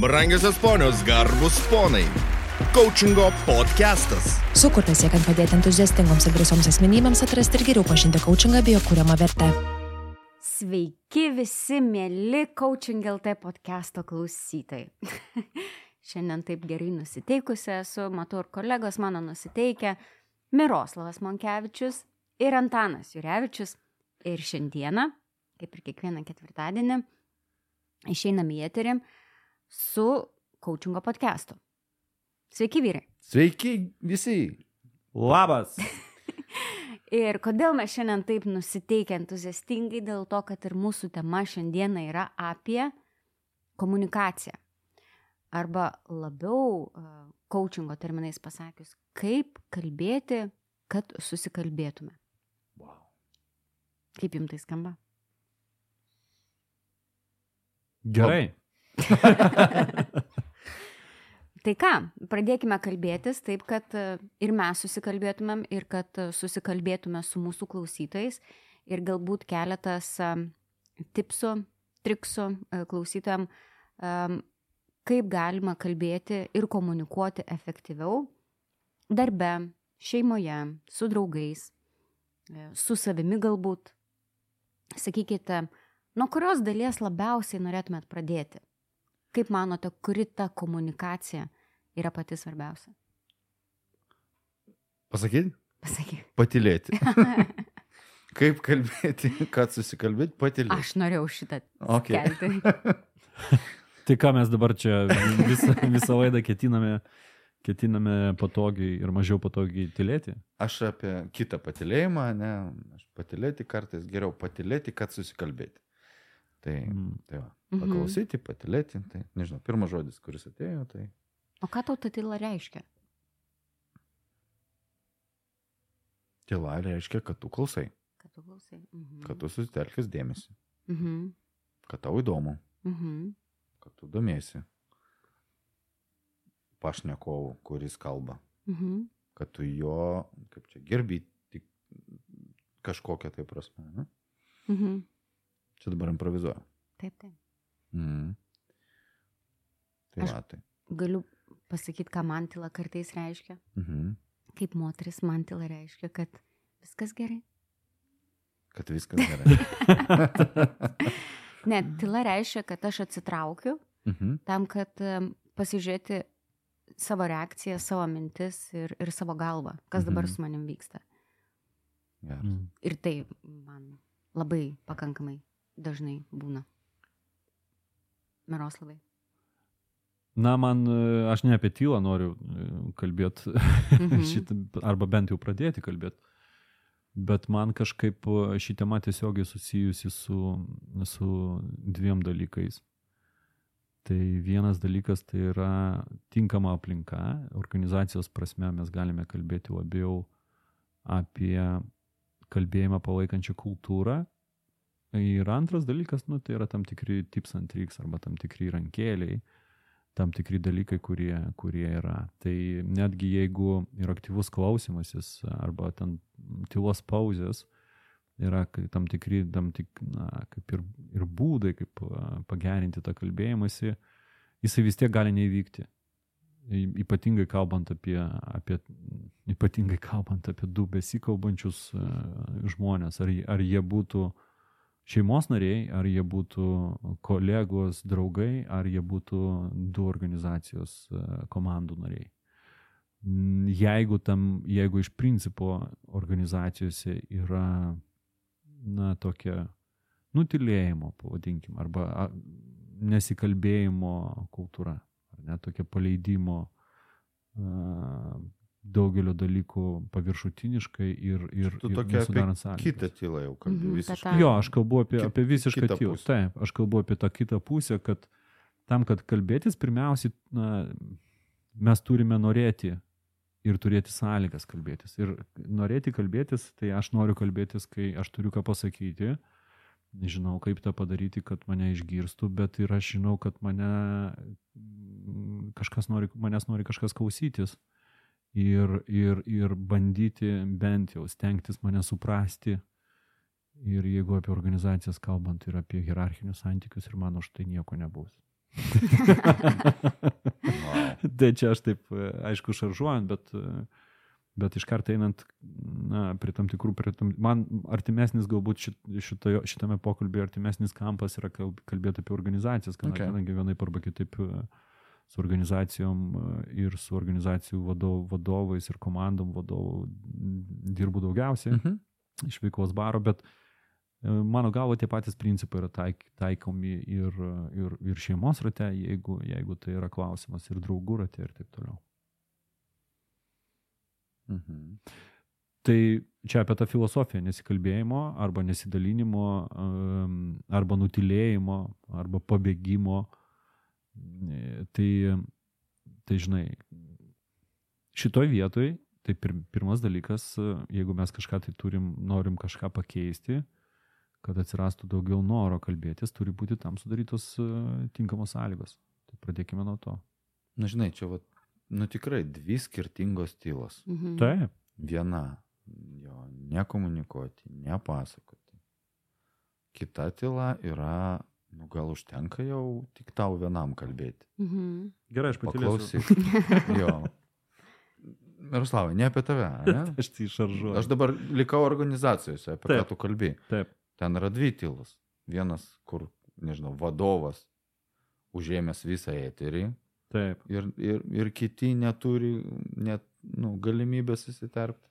Brangiosios ponios, garbus ponai. Coachingo podcastas. Sukurtas siekiant padėti entuziastingoms ir drąsioms asmenybėms atrasti ir geriau pažinti coachingą bei jo kūriamą vertę. Sveiki visi, mėly Coaching LT podcast'o klausytojai. Šiandien taip gerai nusiteikusi esu, matau ir kolegos mano nusiteikę, Miroslavas Monkevičius ir Antanas Jurevičius. Ir šiandieną, kaip ir kiekvieną ketvirtadienį, išeinam į eterį su coachingo podcastu. Sveiki vyrai. Sveiki visi. Labas. Ir kodėl mes šiandien taip nusiteikę entuziastingai, dėl to, kad ir mūsų tema šiandieną yra apie komunikaciją. Arba labiau uh, coachingo terminais pasakius, kaip kalbėti, kad susikalbėtume. Wow. Kaip jums tai skamba? Gerai. Tai ką, pradėkime kalbėtis taip, kad e, ir mes susikalbėtumėm, ir kad e, susikalbėtume su mūsų klausytojais. Ir galbūt keletas e, tipsų, triksų klausytojams, kaip galima kalbėti ir komunikuoti efektyviau darbe, šeimoje, su draugais, su savimi galbūt. Sakykite, nuo kurios dalies labiausiai norėtumėt pradėti? Kaip manote, kuri ta komunikacija yra pati svarbiausia? Pasakyti? Pasakyk. Patilėti. Kaip kalbėti, kad susikalbėti, patilėti. Aš norėjau šitą Okay. kelti. Tai ką mes dabar čia visą, visą laidą ketiname, ketiname patogiai ir mažiau patogiai tylėti? Aš apie kitą patilėjimą, ne, aš patilėti kartais geriau patilėti, kad susikalbėti. Tai, Mm. tai va. Paklausyti, patilėti, tai nežinau, pirmas žodis, kuris atėjo, tai O ką tau ta tyla reiškia? tyla reiškia, kad tu klausai, Kad tu klausai. Mhm. kad tu susitelkęs dėmesį, Mhm. kad tau įdomu, Mhm. kad tu domiesi pašnekovu, kuris kalba, Mhm. kad tu jo, kaip čia, gerbi tik kažkokią tai prasme. Ne? Mhm. Čia dabar improvizuoju. Taip, taip. Mhm. Tai Aš- va, tai. Galiu pasakyti, ką man tyla kartais reiškia. Mhm. Kaip moteris man tyla reiškia, kad viskas gerai. Kad viskas gerai. Ne, tyla reiškia, kad aš atsitraukiu mhm. tam, kad pasižiūrėti savo reakciją, savo mintis ir, ir savo galvą, kas dabar Mhm. su manim vyksta. Geras. Mm. Ir tai man labai pakankamai dažnai būna. Miroslavai. Na, man, aš ne apie tylą noriu kalbėti, Mhm. šitą, arba bent jau pradėti kalbėti. Bet man kažkaip ši tema tiesiogiai susijusi su, su dviem dalykais. Tai vienas dalykas tai yra tinkama aplinka. Organizacijos prasme mes galime kalbėti labiau apie kalbėjimą palaikančią kultūrą. Ir antras dalykas, nu, tai yra tam tikri tips and tricks arba tam tikri rankėliai, tam tikri dalykai, kurie, kurie yra. Tai netgi jeigu ir aktyvus klausimasis arba ten tylos pauzės, yra tam tikri, tam tik, na, kaip ir, ir būdai, kaip pagerinti tą kalbėjimąsi, jisai vis tiek gali neįvykti. Ypatingai kalbant apie, apie, ypatingai kalbant apie du besikalbančius žmonės, ar, ar jie būtų šeimos nariai, ar jie būtų kolegos, draugai, ar jie būtų du organizacijos a, komandų nariai. Jeigu, tam, jeigu iš principo organizacijose yra, na, tokia nutilėjimo, pavadinkim, arba nesikalbėjimo kultūra, ar ne, tokia paleidimo a, daugelio dalykų paviršutiniškai ir, ir, Tu ir tokia nesudarant sąlygų. kitą tylą jau kalbi Mhm, visiškai. Jo, aš kalbu apie, Kit- apie visišką tylą. Taip, aš kalbu apie tą kitą pusę, kad tam, kad kalbėtis, pirmiausiai na, mes turime norėti ir turėti sąlygas kalbėtis. Ir norėti kalbėtis, tai aš noriu kalbėtis, kai aš turiu ką pasakyti, nežinau, kaip tą padaryti, kad mane išgirstų, bet ir aš žinau, kad mane kažkas nori, manęs nori kažkas klausytis. Ir, ir, ir bandyti bent jau stengtis mane suprasti. Ir jeigu apie organizacijas kalbant ir apie hierarchinius santykius, ir man už tai nieko nebus. Tai čia aš taip, aišku, šaržuojant, bet, bet iš karto einant na, prie tam tikrų, prie tam, man artimesnis galbūt šit, šitojo, šitame pokalbėje artimesnis kampas yra kalb- kalbėti apie organizacijas, kadangi, Okay. vienaip arba kitaip e, su organizacijom e, ir su organizacijų vadov, vadovais ir komandom vadovų dirbu daugiausiai Mhm. iš veiklos baro, bet e, mano galvo tie patys principai yra taik, taikomi ir, ir, ir šeimos rate, jeigu, jeigu tai yra klausimas, ir draugų rate ir taip toliau. Mhm. Tai čia apie tą filosofiją nesikalbėjimo arba nesidalinimo em, arba nutilėjimo arba pabėgimo. Tai, tai žinai, šitoj vietoj, tai pir, pirmas dalykas, jeigu mes kažką tai turim, norim kažką pakeisti, kad atsirastų daugiau noro kalbėtis, turi būti tam sudarytos tinkamos sąlygos. Tai pradėkime nuo to. Na, žinai, čia, va, nu tikrai dvi skirtingos tylos. Mhm. Taip. Viena, jo, nekomunikuoti, nepasakoti. Kita tyla yra, nu gal užtenka jau tik tau vienam kalbėti. Mhm. Gerai, aš paklausysiu. Jo. Miroslavai, ne apie tave, ne? Aš tai šaržuoju. Aš dabar likau organizacijose, apie ką Taip. tu kalbi. Taip. Ten yra dvi tylos. Vienas, kur, nežinau, vadovas užėmęs visą eterį Taip. ir, ir, ir kiti neturi net nu, galimybės įsiterpti.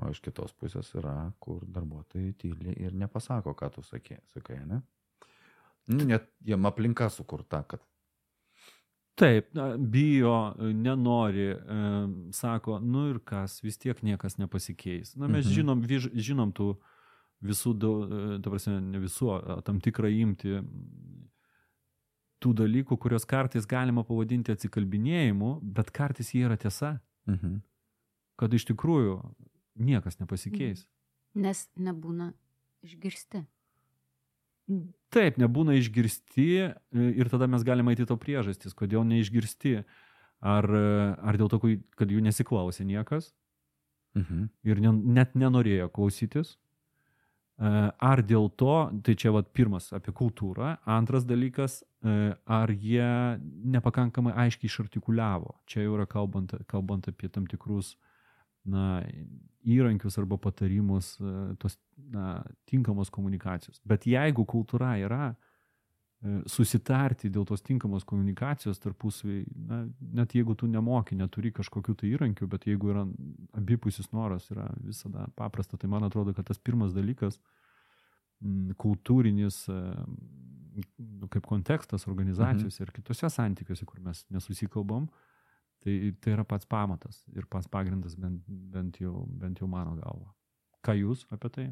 O iš kitos pusės yra, kur darbuotojai tyli ir nepasako, ką tu sakė, sakai, ne? Nu, net jiem aplinka sukurta, kad Taip, bijo, nenori, e, sako, nu ir kas, vis tiek niekas nepasikeis. Na, mes Mhm. mhm. žinom, viž, žinom tų visų, e, ta prasme, ne visų, tam tikrą imti tų dalykų, kurios kartais galima pavadinti atsikalbinėjimu, bet kartais jie yra tiesa, mhm. kad iš tikrųjų niekas nepasikeis. Nes nebūna išgirsti. Taip, nebūna išgirsti e, ir tada mes galime eiti to priežastis, kodėl neišgirsti. Ar, e, ar dėl to, kad jų nesiklausė niekas Mhm. ir ne, net nenorėjo klausytis. E, Ar dėl to, tai čia vat pirmas apie kultūrą, antras dalykas, ar jie nepakankamai aiškiai išartikuliavo. Čia jau yra kalbant, kalbant apie tam tikrus na, įrankius arba patarimus e, tos na, tinkamos komunikacijos. Bet jeigu kultūra yra e, susitarti dėl tos tinkamos komunikacijos tarpusavį, na, net jeigu tu nemoki, neturi kažkokių tai įrankių, bet jeigu yra abipusis noras, yra visada paprasta, tai man atrodo, kad tas pirmas dalykas, m, kultūrinis, e, nu, kaip kontekstas organizacijose ir kitose santykiuose, kur mes nesusikalbam, tai, tai yra pats pamatas ir pats pagrindas bent, bent, jau, bent jau mano galva. Ką jūs apie tai?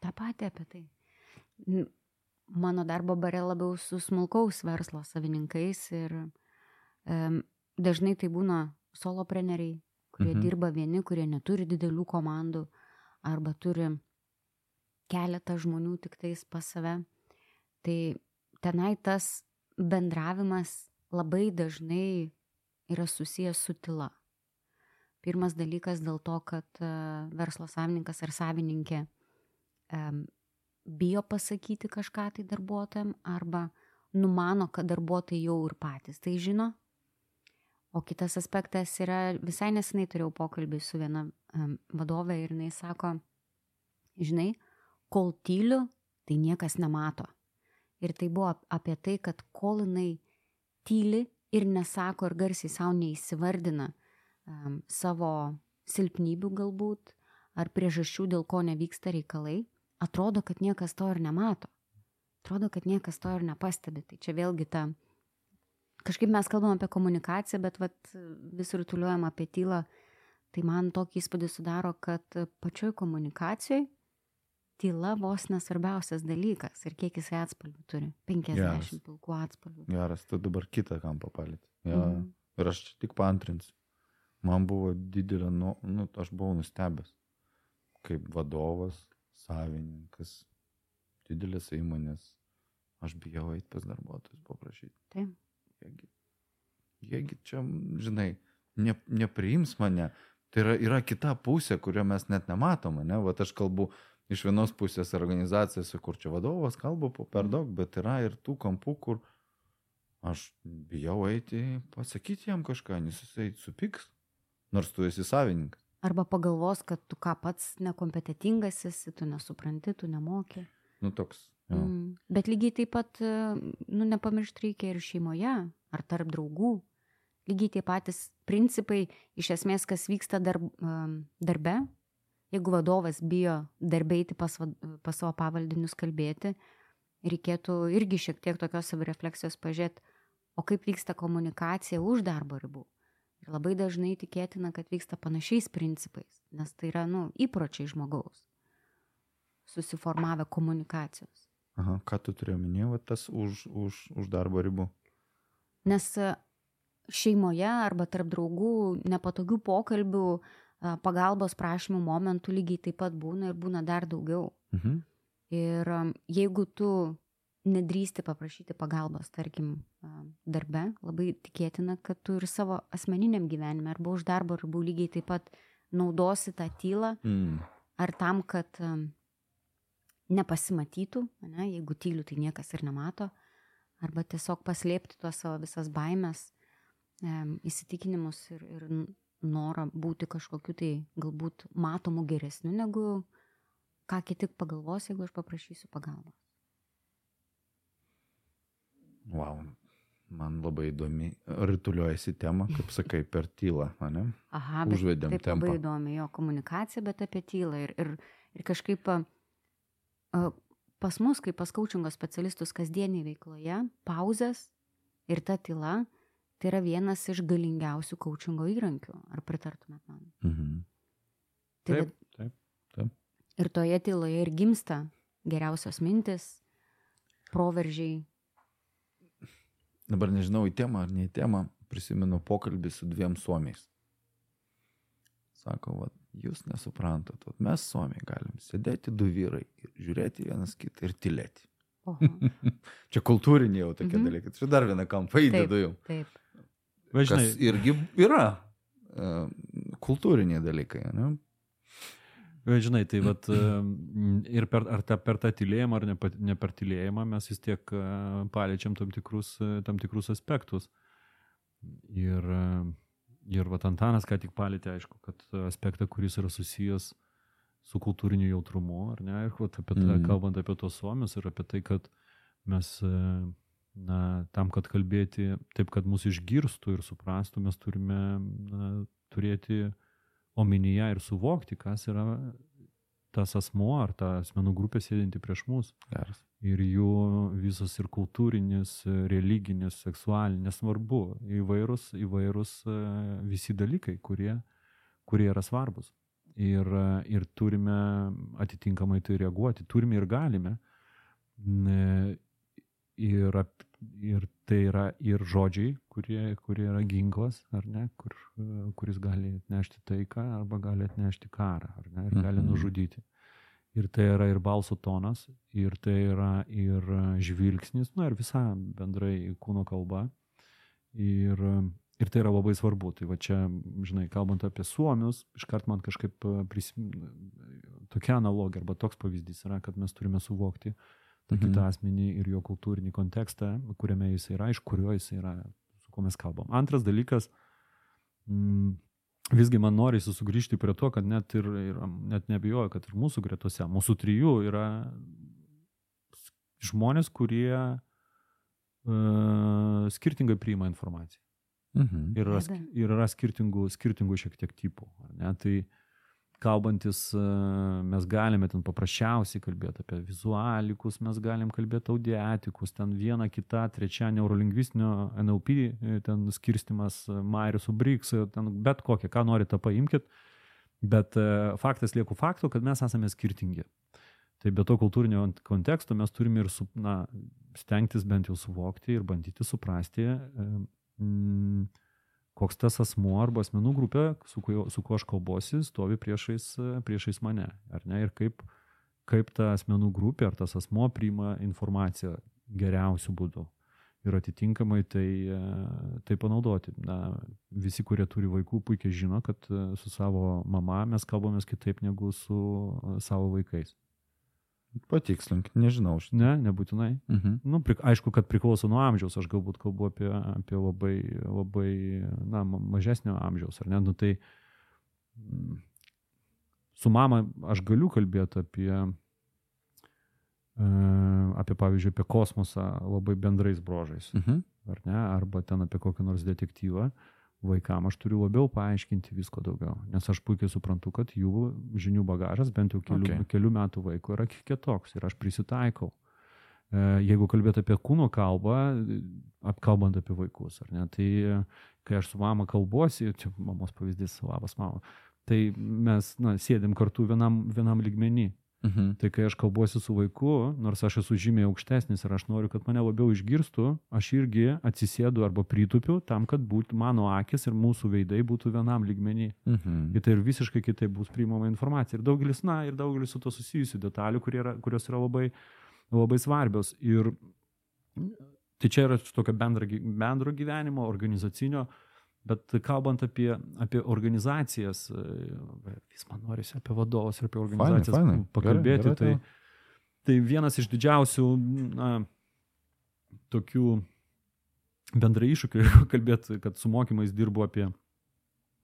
Ta pati apie tai. Mano darbo bare labiau su smulkaus verslo savininkais ir um, dažnai tai būna solopreneriai, kurie mhm. dirba vieni, kurie neturi didelių komandų arba turi keletą žmonių tik tais pas save. Tai tenai tas bendravimas labai dažnai yra susijęs su tyla. Pirmas dalykas dėl to, kad uh, verslo savininkas ar savininkė bijo pasakyti kažką tai darbuotojams arba numano, kad darbuotojai jau ir patys tai žino. O kitas aspektas yra, visai nesenai turėjau pokalbį su viena um, vadovė ir jinai sako, žinai, kol tyliu, tai niekas nemato. Ir tai buvo ap- apie tai, kad kol jinai tyli ir nesako ir garsiai savo neįsivardina um, savo silpnybių galbūt ar priežasčių, dėl ko nevyksta reikalai, atrodo, kad niekas to ir nemato. Atrodo, kad niekas to ir nepastebi. Tai čia vėlgi ta, kažkaip mes kalbam apie komunikaciją, bet vat, vis rutuliuojam apie tylą. Tai man tokį įspūdį sudaro, kad pačioj komunikacijoj tyla vos nesvarbiausias dalykas ir kiek jisai atspalvių turi. 50 Geras. pilkų atspalvių. Geras, tu dabar kitą kampą palėt. Ja. Mhm. Ir aš tik paantrinsiu. Man buvo didelė, nu, nu, aš buvau nustebęs. Kaip vadovas, savininkas, didelės įmonės. Aš bijau eiti pas darbuotojus paprašyti. Taip. Jiegi, jiegi čia, žinai, ne, nepriims mane. Tai yra, yra kita pusė, kurio mes net nematom, ne? Vat aš kalbu iš vienos pusės organizacijose, kur čia vadovas kalba per daug, bet yra ir tų kampų, kur aš bijau eiti, pasakyti jam kažką, nes jisai supyks, nors tu esi savininkas. Arba pagalvos, kad tu ką pats nekompetitingas esi, tu nesupranti, tu nemoki. Nu toks. Jo. Mm. Bet lygiai taip pat, nu, nepamiršti reikia ir šeimoje, ar tarp draugų. Lygiai tie patys principai, iš esmės, kas vyksta darb, darbe. Jeigu vadovas bijo darbėti pas, vad- pas savo pavaldinius kalbėti, reikėtų irgi šiek tiek tokios savirefleksijos pažiūrėti, o kaip vyksta komunikacija už darbo ribų. Ir labai dažnai tikėtina, kad vyksta panašiais principais, nes tai yra, nu, įpročiai žmogaus susiformavę komunikacijos. Aha, ką tu turėjai minėti, tas už, už, už darbo ribų. Nes e, šeimoje arba tarp draugų nepatogių pokalbių, e, pagalbos prašymų momentų lygiai taip pat būna ir būna dar daugiau. Mhm. Ir jeigu tu nedrįsti paprašyti pagalbos, tarkim, darbe, labai tikėtina, kad tu ir savo asmeniniam gyvenime arba už darbo ribų lygiai taip pat naudosi tą tylą Mm. ar tam, kad nepasimatytų, ne, jeigu tyliu, tai niekas ir nemato, arba tiesiog paslėpti tuos savo visas baimės, įsitikinimus ir, ir norą būti kažkokiu tai galbūt matomu geresniu negu ką kiti pagalvos, jeigu aš paprašysiu pagalbos. Wow. Man labai įdomi, rituliuojasi tema, kaip sakai, per tylą, ne? Aha, bet Užvedėm taip tempą. labai įdomi jo komunikacija, bet apie tylą. Ir, ir, ir kažkaip pas mus, kaip pas kaučingo specialistus kasdieniai veikloje, pauzes ir ta tyla, tai yra vienas iš galingiausių kaučingo įrankių. Ar pritartumėt man? Mhm. Tai Taip, taip, taip. Ir toje tyloje ir gimsta geriausios mintis, proveržiai. Dabar nežinau, į temą ar ne į temą, prisimenu pokalbį su dviem suomiais. Sako, va, jūs nesuprantat, vat mes suomiai galim sėdėti du vyrai ir žiūrėti vienas kitą ir tylėti. Čia kultūriniai jau tokie Mhm. dalykai. Čia dar vieną kampą įdedu jau. taip. Bet žinai, Kas irgi yra e, kultūriniai dalykai, ne? Žinai, tai vat, e, ir per, ar ta, per tą tylėjimą, ar ne, ne per tylėjimą mes vis tiek e, paliečiam tam tikrus, tam tikrus aspektus. Ir, ir vat Antanas ką tik palėtė, aišku, kad aspektą, kuris yra susijęs su kultūriniu jautrumu, ar ne, ir vat apie tą, Mhm. kalbant apie tos suomius ir apie tai, kad mes, na, tam, kad kalbėti taip, kad mus išgirstų ir suprastų, mes turime na, turėti omenyje ir suvokti, kas yra tas asmo ar ta asmenų grupė sėdinti prieš mus. Geras. Ir jų visas ir kultūrinis, religinis, seksualinis, nesvarbu, įvairūs, įvairūs e, visi dalykai, kurie, kurie yra svarbus. Ir, e, ir turime atitinkamai tai reaguoti, turime ir galime. Ne, Ir, ir tai yra ir žodžiai, kurie, kurie yra ginklas, ar ne, kur, kuris gali atnešti taiką arba gali atnešti karą, ar ne, ir gali Mhm. nužudyti. Ir tai yra ir balso tonas, ir tai yra ir žvilgsnis, na ir visa bendrai kūno kalba. Ir, ir tai yra labai svarbu. Tai va čia, žinai, kalbant apie suomius, iškart man kažkaip prisim... tokia analogija arba toks pavyzdys yra, kad mes turime suvokti tą Mhm. kitą asmenį ir jo kultūrinį kontekstą, kuriame jis yra, iš kurio jis yra, su kuo mes kalbam. Antras dalykas, mm, visgi man norisi sugrįžti prie to, kad net ir, ir net nebijoju, kad ir mūsų gretose, mūsų trijų yra žmonės, kurie uh, skirtingai priima informaciją. Mhm. Ir yra, ir yra skirtingų, skirtingų šiek tiek tipų. ar Ne? Tai kalbantis, e, mes galime ten paprasčiausiai kalbėti apie vizualikus, mes galim kalbėti audiatikus, ten viena, kita, trečia neurolingvistinio NLP, e, ten skirstimas Marius Ubriks, e, ten bet kokią, ką norite paimkite. Bet e, faktas lieku faktu, kad mes esame skirtingi. Tai be to kultūrinio konteksto mes turime ir su, na, stengtis bent jau suvokti ir bandyti suprasti, e, mm, koks tas asmuo arba asmenų grupė, su kuo, su kuo aš kalbuosi, stovi priešais, priešais mane. Ar ne? Ir kaip, kaip ta asmenų grupė ar tas asmuo priima informaciją geriausių būdų. Ir atitinkamai tai, tai panaudoti. Na, visi, kurie turi vaikų, puikiai žino, kad e, su savo mama mes kalbamės kitaip negu su e, savo vaikais. Patikslink, nežinau. Šitą. Ne, nebūtinai. Mhm. Nu, prik, aišku, kad priklauso nuo amžiaus, aš galbūt kalbu apie, apie labai, labai, na, ma- mažesnio amžiaus, ar ne, nu tai mm, su mama aš galiu kalbėti apie, e, apie pavyzdžiui, apie kosmosą labai bendrais brožais, Mhm. ar ne, arba ten apie kokį nors detektyvą. Vaikam aš turiu labiau paaiškinti visko daugiau, nes aš puikiai suprantu, kad jų žinių bagažas bent jau kelių, Okay. kelių metų vaiko yra kitoks ir aš prisitaikau. E, Jeigu kalbėt apie kūno kalbą, apkalbant apie vaikus, ar ne, tai kai aš su mama kalbuosi, čia mamos pavyzdys, labas mama, tai mes na, sėdėm kartu vienam, vienam lygmenį. Mhm. Tai kai aš kalbuosi su vaiku, nors aš esu žymiai aukštesnis ir aš noriu, kad mane labiau išgirstų, aš irgi atsisėdu arba pritupiu tam, kad būt, mano akis ir mūsų veidai būtų vienam lygmenį. Mhm. Ir tai ir visiškai kitaip bus priimama informacija. Ir daugelis, na, ir daugelis su to susijusių detalių, yra, kurios yra labai, labai svarbios. Ir tai čia yra tokio bendro, bendro gyvenimo, organizacinio, bet kalbant apie, apie organizacijas, e, vis man norisi apie vadovus ir apie organizacijas fainai. pakalbėti. Gerai, gerai tai, tai vienas iš didžiausių, na, tokių bendrai iššūkių, jeigu kalbėti, kad su mokymais dirbu apie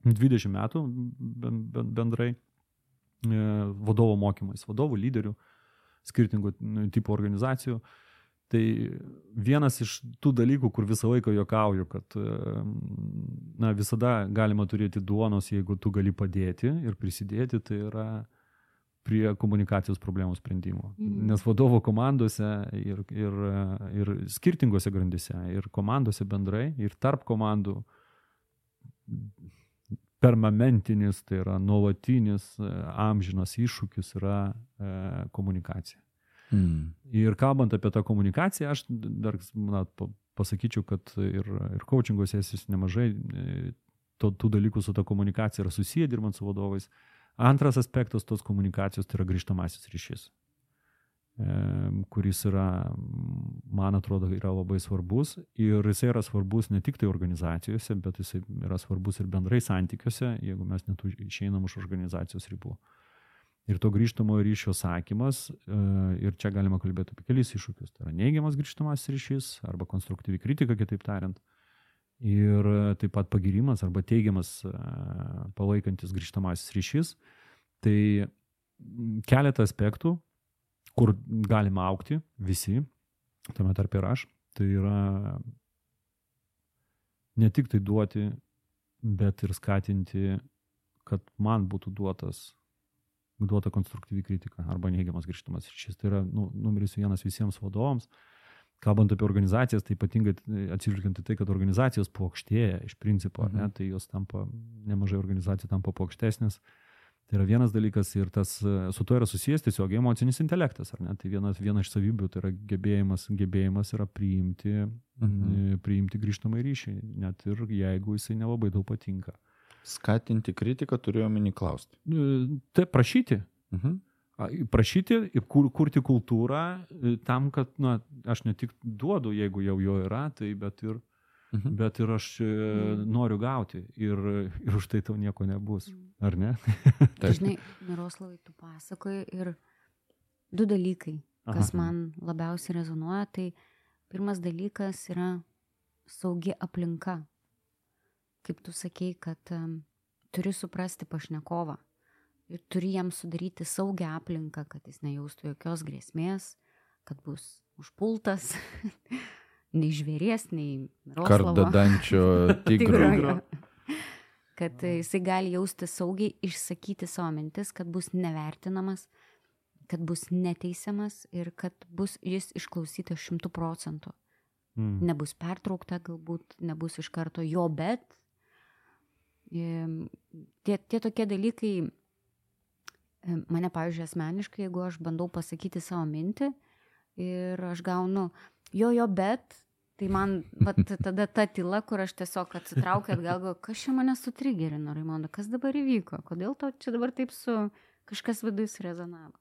20 metų ben- ben- bendrai e, vadovo mokymais, vadovų, lyderių, skirtingų tipų organizacijų. Tai vienas iš tų dalykų, kur visą laiką jokauju, kad na, visada galima turėti duonos, jeigu tu gali padėti ir prisidėti, tai yra prie komunikacijos problemų sprendimo. Mhm. Nes vadovo komandose ir, ir, ir skirtingose grandise, ir komandose bendrai, ir tarp komandų permanentinis, tai yra nuolatinis, e, amžinas iššūkis yra e, komunikacija. Mhm. Ir kalbant apie tą komunikaciją, aš dar na, pa- pasakyčiau, kad ir, ir coachingo sesijos nemažai e, to, tų dalykų su ta komunikacija yra susiję dirbant su vadovais. Antras aspektas tos komunikacijos tai yra grįžtamasis ryšys, kuris yra, man atrodo, yra labai svarbus. Ir jisai yra svarbus ne tik tai organizacijose, bet jisai yra svarbus ir bendrai santykiuose, jeigu mes net išeinam už organizacijos ribų. Ir to grįžtamojo ryšio sakymas, e, ir čia galima kalbėti apie kelis iššūkius. Tai yra neigiamas grįžtamas ryšys arba konstruktyvi kritika, kitaip tariant. Ir e, taip pat pagirimas arba teigiamas e, palaikantis grįžtamasis ryšys. Tai keletą aspektų, kur galima aukti visi, tame tarp ir aš, tai yra ne tik tai duoti, bet ir skatinti, kad man būtų duotas duota konstruktyvi kritika arba neigiamas grįžtamas ryšys. Tai yra nu, numeris vienas visiems vadovams. Kalbant apie organizacijas, tai ypatingai atsižvelgiant į tai, kad organizacijos plokštėja iš principo, mhm. ne, Mhm. tai jos tampa, nemažai organizacijų tampa plokštesnės. Tai yra vienas dalykas ir tas e, su to yra susijęs tiesiog emocinis intelektas, ar ne? Tai vienas, viena iš savybių tai yra gebėjimas, gebėjimas yra priimti, Mhm. e, priimti grįžtamą ryšį, net ir jeigu jisai nelabai daug patinka. Skatinti kritiką turiu omeny klausti. Tai prašyti, Mhm. A, prašyti ir kur, kurti kultūrą e, tam, kad, na, aš ne tik duodu, jeigu jau jo yra, tai bet ir, Mhm. bet ir aš e, noriu gauti ir, ir už tai tau nieko nebus, ar ne? Taip. Žinai, Miroslavai, tu pasakoji ir du dalykai, kas Aha. man labiausiai rezonuoja, tai pirmas dalykas yra saugi aplinka. Kaip tu sakei, kad turi suprasti pašnekovą ir turi jam sudaryti saugią aplinką, kad jis nejaustų jokios grėsmės, kad bus užpultas, nei žvėries, nei. Kardadančio tigro. Kad jisai gali jausti saugiai, išsakyti savo mintis, kad bus nevertinamas, kad bus neteisiamas ir kad bus jis išklausytas šimtų procentų. Mm. Nebus pertraukta, galbūt nebus iš karto jo, bet tie, tie tokie dalykai mane, pavyzdžiui, asmeniškai, jeigu aš bandau pasakyti savo mintį ir aš gaunu jo, jo, bet, tai man vat, tada ta tyla, kur aš tiesiog atsitraukiu atgal, galvoju, kas čia mane sutrigerino, Raimonda, kas dabar įvyko, kodėl to čia dabar taip su kažkas vidus rezonavo.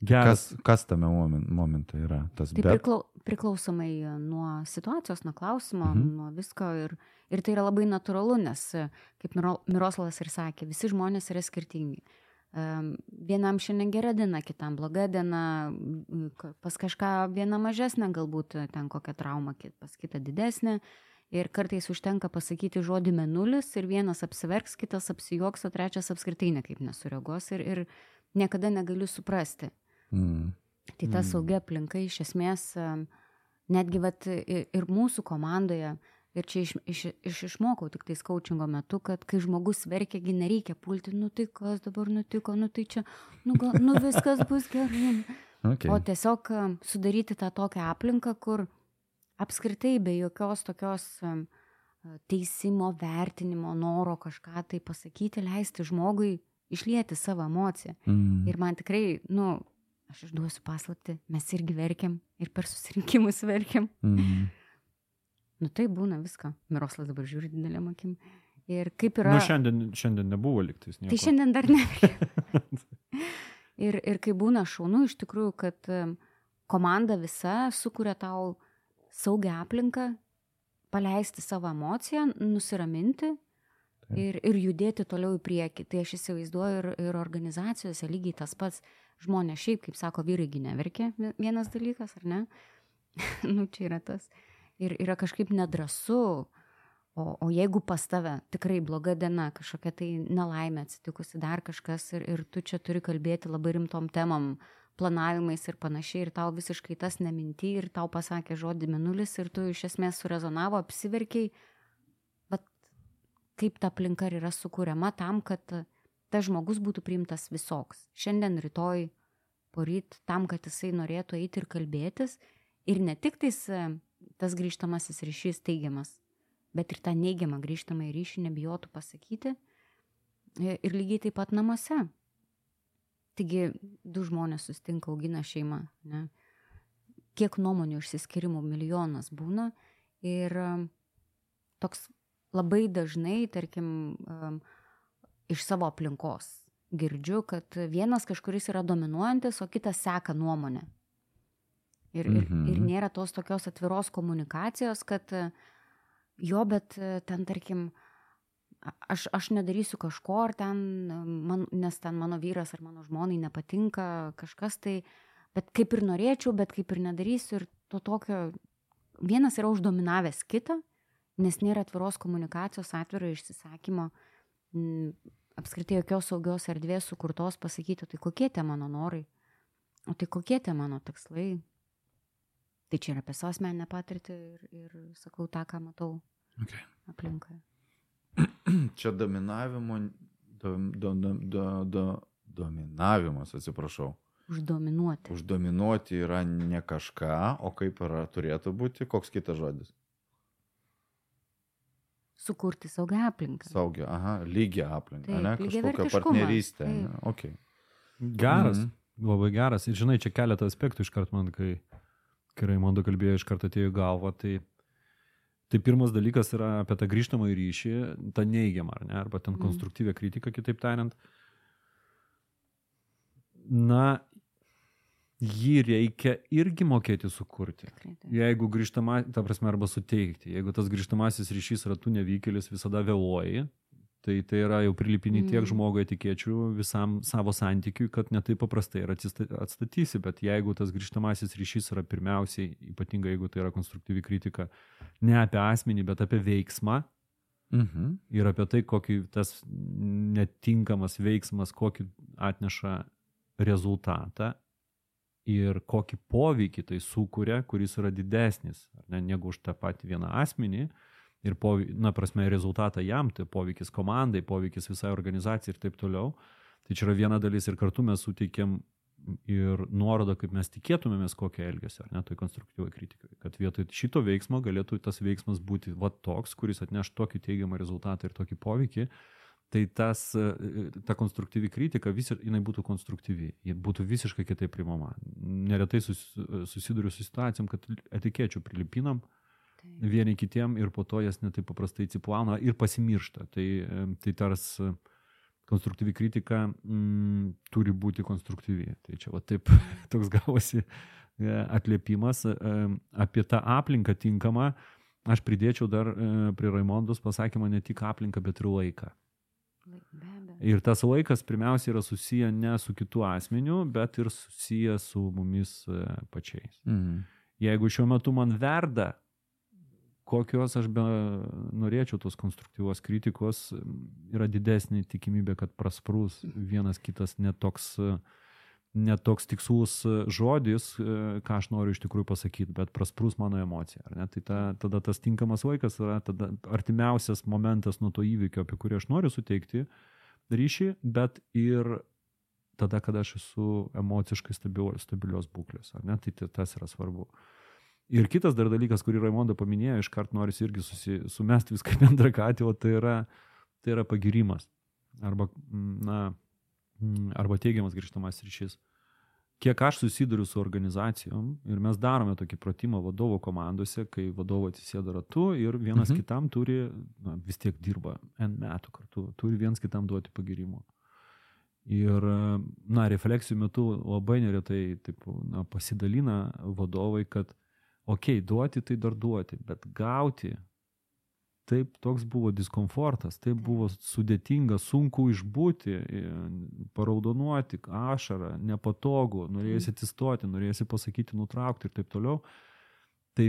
Geras. Kas, kas tame momen- momente yra? Tas Tai bet. priklau, priklausomai nuo situacijos, nuo klausimo, Mhm. nuo visko. Ir, ir tai yra labai natūralu, nes, kaip Miro- Miroslavas ir sakė, visi žmonės yra skirtingi. vienam šiandien gera diena, kitam bloga diena, pas kažką viena mažesnė, galbūt ten kokia trauma, pas kitą didesnė. Ir kartais užtenka pasakyti žodį menulis ir vienas apsiverks, kitas apsijoks, o trečias apskritai nekaip nesureagos ir, ir niekada negaliu suprasti. Mm. Tai ta saugi aplinka iš esmės netgi vat, ir mūsų komandoje, ir čia iš, iš, iš išmokau tik tai skaučingo metu, kad kai žmogus verkia, gi nereikia pulti, nu tai kas dabar nutiko, nu tai čia, nu, gal, nu viskas bus gerai. Okay. O tiesiog sudaryti tą tokią aplinką, kur apskritai be jokios tokios teisimo, vertinimo, noro kažką tai pasakyti, leisti žmogui išlieti savo emociją. Mm. Ir man tikrai, nu, aš išduosiu paslapti, mes irgi verkiam ir per susirinkimus verkiam. Mm. Nu tai būna viską. Miroslas dabar žiūri didelėm akim. Ir kaip yra... Nu, šiandien, šiandien nebuvo liktais nieko. Tai šiandien dar neverkiam. ir, ir kai būna šaunu, iš tikrųjų, kad komanda visa sukuria tau saugią aplinką, paleisti savo emociją, nusiraminti ir, ir judėti toliau į priekį. Tai aš įsivaizduoju ir, ir organizacijose lygiai tas pats. Žmonės šiaip, kaip sako, vyraigi neverkia, vi- vienas dalykas, ar ne? nu, čia yra tas. Ir yra kažkaip nedrasu. O, o jeigu pas tave tikrai bloga diena, kažkokia tai nelaimė atsitikusi, dar kažkas ir, ir tu čia turi kalbėti labai rimtom temam, planavimais ir panašiai, ir tau visiškai tas neminti, ir tau pasakė žodį minulis, ir tu iš esmės surezonavo, apsiverkiai, bet kaip ta aplinka yra sukūriama tam, kad tas žmogus būtų priimtas visoks. Šiandien, rytoj, poryt, tam, kad jisai norėtų eiti ir kalbėtis, ir ne tik tais e, tas grįžtamasis ryšys teigiamas, bet ir tą neigiamą grįžtamą ryšį nebijotų pasakyti. E, Ir lygiai taip pat namuose. Taigi du žmonės sustinka, augina šeimą. Ne? Kiek nuomonių išsiskirimų milijonas būna. Ir um, toks labai dažnai, tarkim, iš savo aplinkos girdžiu, kad vienas kažkuris yra dominuojantis, o kitas seka nuomonę. Ir, ir, Mhm. ir nėra tos tokios atviros komunikacijos, kad jo, bet ten, tarkim, aš, aš nedarysiu kažko, ar ten, man, nes ten mano vyras ar mano žmonai nepatinka kažkas tai, bet kaip ir norėčiau, bet kaip ir nedarysiu. Ir to tokio, vienas yra uždominavęs kitą, nes nėra atviros komunikacijos, atviro išsisakymo, apskritai jokios saugios erdvės sukurtos pasakyti, tai kokie tie mano norai, o tai kokie tie mano tikslai. Tai čia yra apie savo asmeninę patirtį ir, ir sakau tą, ką matau Okay. aplinkoje. Čia dominavimo, dom, dom, dom, do, do, dominavimas, atsiprašau. Uždominuoti. Uždominuoti yra ne kažką, o kaip yra turėtų būti, koks kitas žodis. Sukurti saugią aplinką. Saugia, aha, lygia aplinka, Taip, ne? Partnerystė. taip. ne? Okay. Geras, Mhm. labai geras. Ir žinai, čia keletą aspektų iškart man, kai, kai Raimondo kalbėjo, iškart atėjo į galvą. Tai, tai pirmas dalykas yra apie tą grįžtamą ryšį, tą neigiamą, ar ne, arba ten Mhm. konstruktyvę kritiką, kitaip tariant. Na, jį reikia irgi mokėti sukurti. Jeigu grįžtama, ta prasme, arba suteikti. Jeigu tas grįžtamasis ryšys yra tu nevykėlis, visada vėluoji, tai tai yra jau prilipini tiek Mhm. žmogui etikėčių visam savo santykiui, kad netai paprastai ir atstatysi. Bet jeigu tas grįžtamasis ryšys yra pirmiausiai, ypatingai jeigu tai yra konstruktyvi kritika, ne apie asmenį, bet apie veiksmą Mhm. ir apie tai, kokį tas netinkamas veiksmas, kokį atneša rezultatą ir kokį poveikį tai sukuria, kuris yra didesnis ne, negu už tą patį vieną asmenį. Ir, povei, na, prasme, rezultatą jam, tai poveikis komandai, poveikis visai organizacijai ir taip toliau. Tai čia yra viena dalis ir kartu mes suteikėm ir nuorodą, kaip mes tikėtumėmės kokią elgesį, ar ne, tai konstruktyviai kritikai. Kad vietoj šito veiksmo galėtų tas veiksmas būti va toks, kuris atneš tokį teigiamą rezultatą ir tokį poveikį, tai tas, e, ta konstruktyvi kritika, visi, jinai būtų konstruktyvi, ji būtų visiškai kitaip primama. Neretai sus, susiduriu su situacijom, kad etikėčių prilipinam Taip. vieni kitiem ir po to jas netaip paprastai atsiplauna ir pasimiršta. Tai, e, tai tars e, konstruktyvi kritika mm, turi būti konstruktyvi. Tai čia va taip toks gavosi e, atliepimas e, apie tą aplinką tinkamą. Aš pridėčiau dar e, prie Raimondos pasakymą ne tik aplinką, bet ir laiką. Ir tas laikas pirmiausia yra susiję ne su kitu asmeniu, bet ir susiję su mumis e, pačiais. Mhm. Jeigu šiuo metu man verda, kokios aš be norėčiau tos konstruktyvos kritikos, yra didesnė tikimybė, kad prasprūs vienas kitas netoks, netoks tikslus žodis, e, ką aš noriu iš tikrųjų pasakyti, bet prasprūs mano emocija. Tai ta, tada tas tinkamas laikas yra tada artimiausias momentas nuo to įvykio, apie kurį aš noriu suteikti ryšį, bet ir tada, kada aš esu emociškai stabil, stabilios būklės. Tai tas yra svarbu. Ir kitas dar dalykas, kurį Raimonda paminėjo, iškart norisi irgi susi, sumesti viską bendrą katį, o tai yra, tai yra pagirimas. Arba, na, arba teigiamas grįžtamas ryšys. Kiek aš susiduriu su organizacijom ir mes darome tokį pratimą vadovo komandose, kai vadovo atsisėda ratu ir vienas Mhm. kitam turi, na, vis tiek dirba N metų kartu, turi vienas kitam duoti pagirimo. Ir, na, refleksijų metu labai neretai taip, na, pasidalina vadovai, kad, okei, okay, duoti tai dar duoti, bet gauti, taip toks buvo diskomfortas, taip buvo sudėtinga, sunku išbūti, e, paraudonuoti, ašarą, nepatogu, norėjusi atsistoti, norėjusi pasakyti, nutraukti ir taip toliau. Tai,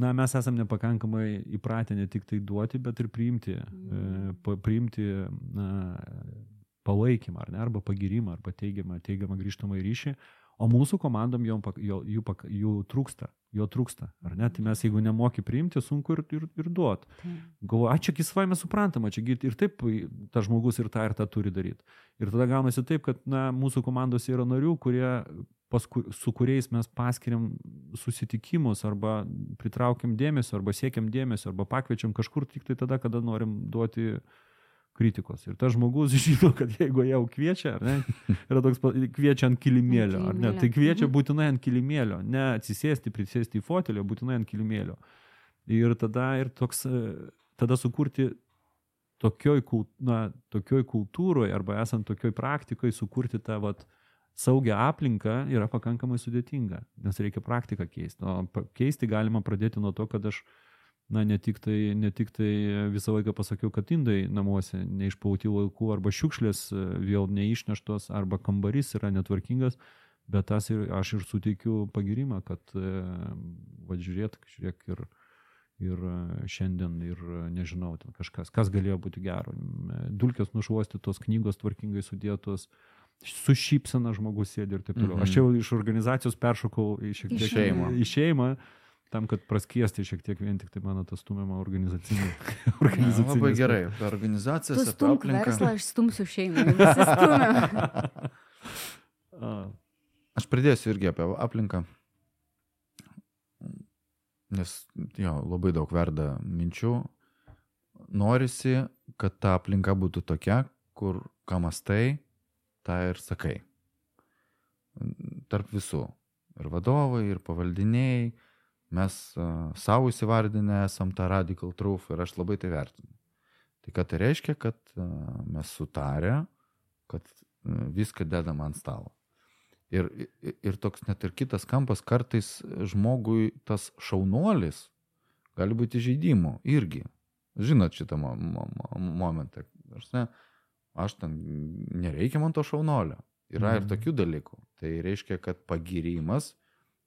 na, mes esame nepakankamai įpratę ne tik tai duoti, bet ir priimti, e, pa- priimti na, palaikymą, ar ne, arba pagirimą, arba teigiamą, teigiamą grįžtamą ryšį, o mūsų komandom jom, jo, jų, jų trūksta, jo trūksta, ar ne, tai mes jeigu nemoki priimti, sunku ir, ir, ir duoti. Galvoju, a čia kisvaime suprantama, čia ir taip tas žmogus ir tą ir tą turi daryti. Ir tada gaunasi taip, kad na, mūsų komandose yra narių, kurie, pasku, su kuriais mes paskiriam susitikimus arba pritraukiam dėmesio, arba siekiam dėmesio, arba pakviečiam kažkur tik tai tada, kada norim duoti kritikos. Ir tas žmogus žino, kad jeigu jau kviečia, ne, yra toks kviečia ant kilimėlio, ar ne, tai kviečia Mhm. būtinai ant kilimėlio, ne atsisėsti, prisėsti į fotelį, būtinai ant kilimėlio. Ir tada ir toks, e, tada sukurti tokioj, na, tokioj kultūroje arba esant tokioj praktikoje sukurti tą vat, saugią aplinką yra pakankamai sudėtinga, nes reikia praktiką keisti. O keisti galima pradėti nuo to, kad aš na, ne tik tai, ne tik tai visą laiką pasakiau, kad indai namuose neišpauti laikų arba šiukšlės e, vėl neišneštos arba kambarys yra netvarkingas, bet tas ir aš ir suteikiu pagirimą, kad va žiūrėt, žiūrėk ir, ir e, šiandien ir e, nežinau, ten kažkas, kas galėjo būti gero. Dulkės nušuostytos, knygos tvarkingai sudėtos, su šypsena žmogus sėdi ir taip toliau. Mhm. Aš jau iš organizacijos peršokau į šiek Į tiek šeimą. Į šeimą tam, kad praskiesti šiek tiek vien tik tai mano tas stumiamą organizacinį. Ja, organizacinį labai aspektą. gerai. Tu apie stumk aplinką. verslą, aš stumsiu šeimą. Visi stumia. A, Aš pridėsiu irgi apie aplinką. Nes jo, labai daug verda minčių. Norisi, kad ta aplinka būtų tokia, kur ką mastai, tą ir sakai. Tarp visų. Ir vadovai, ir pavaldiniai. Mes savo įsivardinę esam tą radical truth ir aš labai tai vertinu. Tai ką tai reiškia, kad mes sutarę, kad viską dedam ant stalo. Ir, ir, ir toks net ir kitas kampas, kartais žmogui tas šaunuolis gali būti žaidimų irgi. Žinot šitą mo, mo, mo, momentą. Aš, ne, aš ten nereikia man to šaunolio. Yra ir Mhm. tokių dalykų. Tai reiškia, kad pagirimas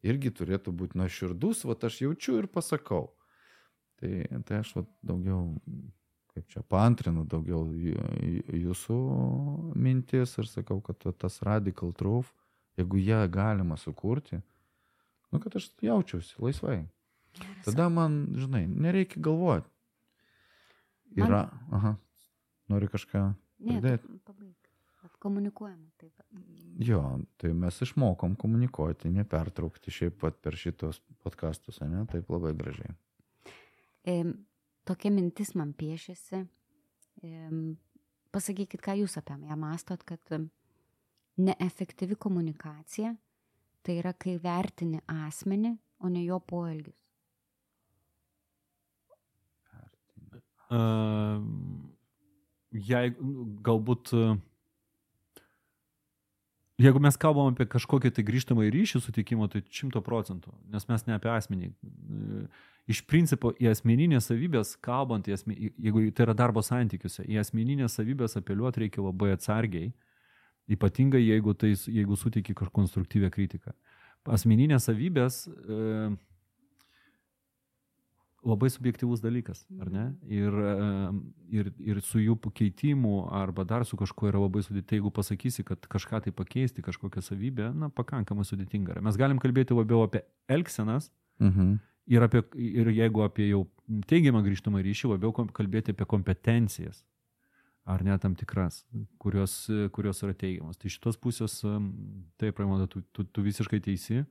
irgi turėtų būti nuoširdus, va aš jaučiu ir pasakau. Tai, tai aš va daugiau, kaip čia paantrinu, daugiau jūsų mintis ir sakau, kad tas radical truth, jeigu ją galima sukurti, nu, kad aš jaučiausi laisvai. Tada man, žinai, nereikia galvoti. Man- Yra, aha, nori kažką. Ne, Pridėt? tu pabaig. Komunikuojama taip. Jo, tai mes išmokom komunikuoti, nepertraukti šiaip pat per šitos podkastus, ne? Taip labai gražiai. E, tokia mintis man piešėsi. E, pasakykit, ką jūs apie ją mastot, kad neefektyvi komunikacija tai yra, kai vertini asmenį, o ne jo poelgius. a, jei galbūt a, jeigu mes kalbam apie kažkokį tai grįžtamą ryšį sutikimo, tai šimto procentų, nes mes ne apie asmenį. Iš principo į asmeninės savybės, kalbant, į asme, jeigu tai yra darbo santykiuose, į asmeninės savybės apeliuoti reikia labai atsargiai, ypatingai jeigu, tai, jeigu sutikė kažkokią konstruktyvę kritiką. Asmeninės savybės e, labai subjektivus dalykas, ar ne? Ir, ir, ir su jų keitimu arba dar su kažkuo yra labai sudėtinga. Jeigu pasakysi, kad kažką tai pakeisti, kažkokią savybę, na, pakankamai sudėtinga. Mes galim kalbėti labiau apie elgsenas Mhm. ir, apie, ir jeigu apie jau teigiamą grįžtamą ryšį, labiau kalbėti apie kompetencijas. Ar ne tam tikras, kurios, kurios yra teigiamas. Tai šitos pusės, taip, Raimonda, tu, tu, tu visiškai teisi.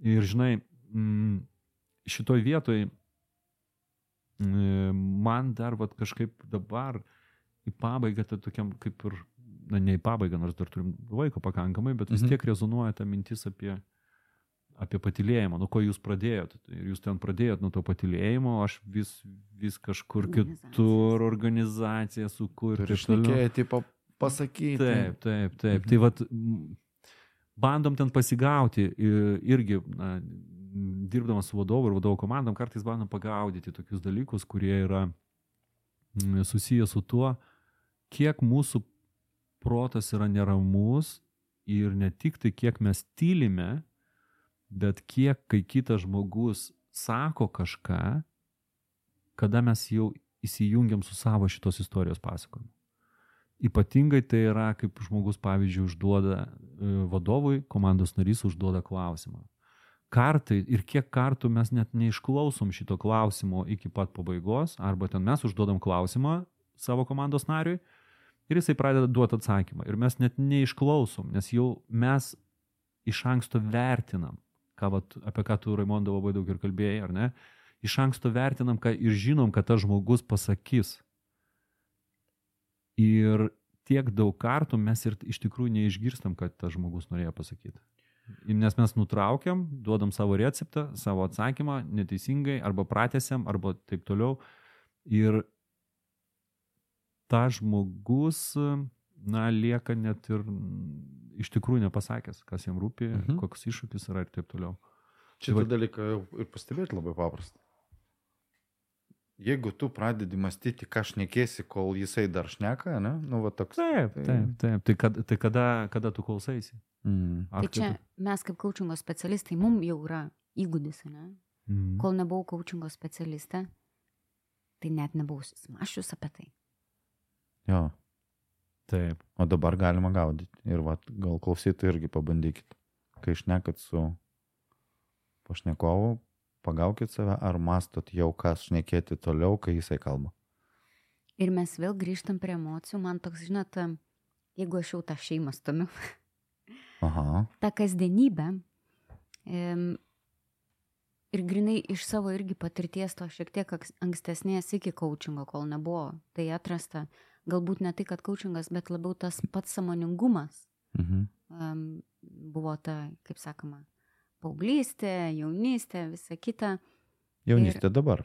Ir žinai, mm, šitoj vietoj man dar vat, kažkaip dabar į pabaigą, tai tokiam kaip ir, na ne į pabaigą, nors dar turim laiko pakankamai, bet vis Mhm. tiek rezonuoja ta mintis apie, apie patilėjimą, nuo ko jūs pradėjot. Ir jūs ten pradėjot nuo to patilėjimo, aš vis, vis kažkur kitur organizaciją sukurti. Ir išnekėjai, tipo, pasakyti. Taip, taip, taip. Mhm. Tai vat, bandom ten pasigauti irgi, na, dirbdamas su vadovu ir vadovo komandom, kartais bandom pagaudyti tokius dalykus, kurie yra m, susiję su tuo, kiek mūsų protas yra neramus ir ne tik tai, kiek mes tylime, bet kiek, kai kitas žmogus sako kažką, kada mes jau įsijungiam su savo šitos istorijos pasakojimu. Ypatingai tai yra, kaip žmogus, pavyzdžiui, užduoda e, vadovui, komandos narys užduoda klausimą. Kartai ir kiek kartų mes net neišklausom šito klausimo iki pat pabaigos, arba ten mes užduodam klausimą savo komandos nariui ir jisai pradeda duoti atsakymą. Ir mes net neišklausom, nes jau mes iš anksto vertinam, ką, vat, apie ką tu, Raimonda, labai daug ir kalbėjai, ar ne? Iš anksto vertinam ką, ir žinom, kad tas žmogus pasakys. Ir tiek daug kartų mes ir iš tikrųjų neišgirstam, kad tas žmogus norėjo pasakyti. Nes mes nutraukiam, duodam savo receptą, savo atsakymą neteisingai, arba pratesiam, arba taip toliau. Ir ta žmogus, na, lieka net ir iš tikrųjų nepasakęs, kas jam rūpi, Mhm. koks iššūkis yra ir taip toliau. Šitą vat- dalyką jau ir pastebėti labai paprasta. Jeigu tu pradedi mąstyti, ką šnekėsi, kol jisai dar šneka, ne? Nu, va toks. Taip, taip, taip. Tai, kad, tai kada, kada tu klausaisi? Mm. Tai čia mes kaip coachingo specialistai, mums jau yra įgūdis, ne? Mm. Kol nebuvau coachingo specialistė, tai net nebuvau smašius apie tai. Jo. Taip. O dabar galima gaudyti. Ir va, gal klausytojai irgi pabandykit. Kai šnekat su pašnekovu, pagaukit save, ar mastot jau, kas šnekėti toliau, kai jisai kalba. Ir mes vėl grįžtam prie emocijų. Man toks, žinot, jeigu aš jau tą šeimą stumiu, Aha. tą kasdienybę. Ir grinai iš savo irgi patirties to šiek tiek ankstesnės iki coachingo, kol nebuvo tai atrasta. Galbūt ne tai, kad coachingas, bet labiau tas pats samoningumas Mhm. um, buvo ta, kaip sakoma, paauglystė, jaunystė, visa kita. Jaunystė dabar.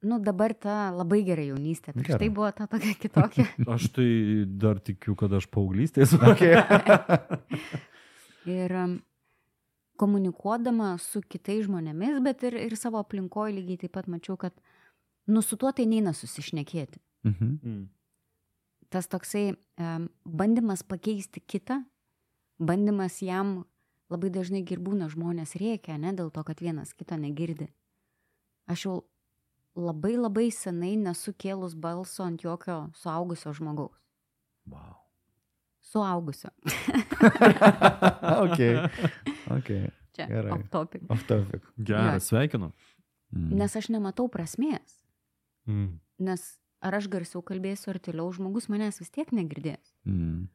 Nu, dabar ta labai gera jaunystė. Prieš tai buvo ta tokia kitokia. Aš tai dar tikiu, kad aš paauglystės. Ir um, komunikuodama su kitais žmonėmis, bet ir, ir savo aplinkoje lygiai taip pat mačiau, kad nu su tuo tai neina susišnekėti. mhm. Mm. Tas toksai um, bandymas pakeisti kitą, bandymas jam labai dažnai girbūna žmonės rėkia, ne dėl to, kad vienas kito negirdi. Aš jau labai labai senai nesu kėlus balso ant jokio suaugusio žmogaus. Wow. Suaugusio. okay. Okay. Čia Gerai. off topic. Off topic. Geras, sveikinu. Mm. Nes aš nematau prasmės. Mm. Nes ar aš garsiau kalbėsiu, ar tyliau, žmogus manęs vis tiek negirdės. Mm.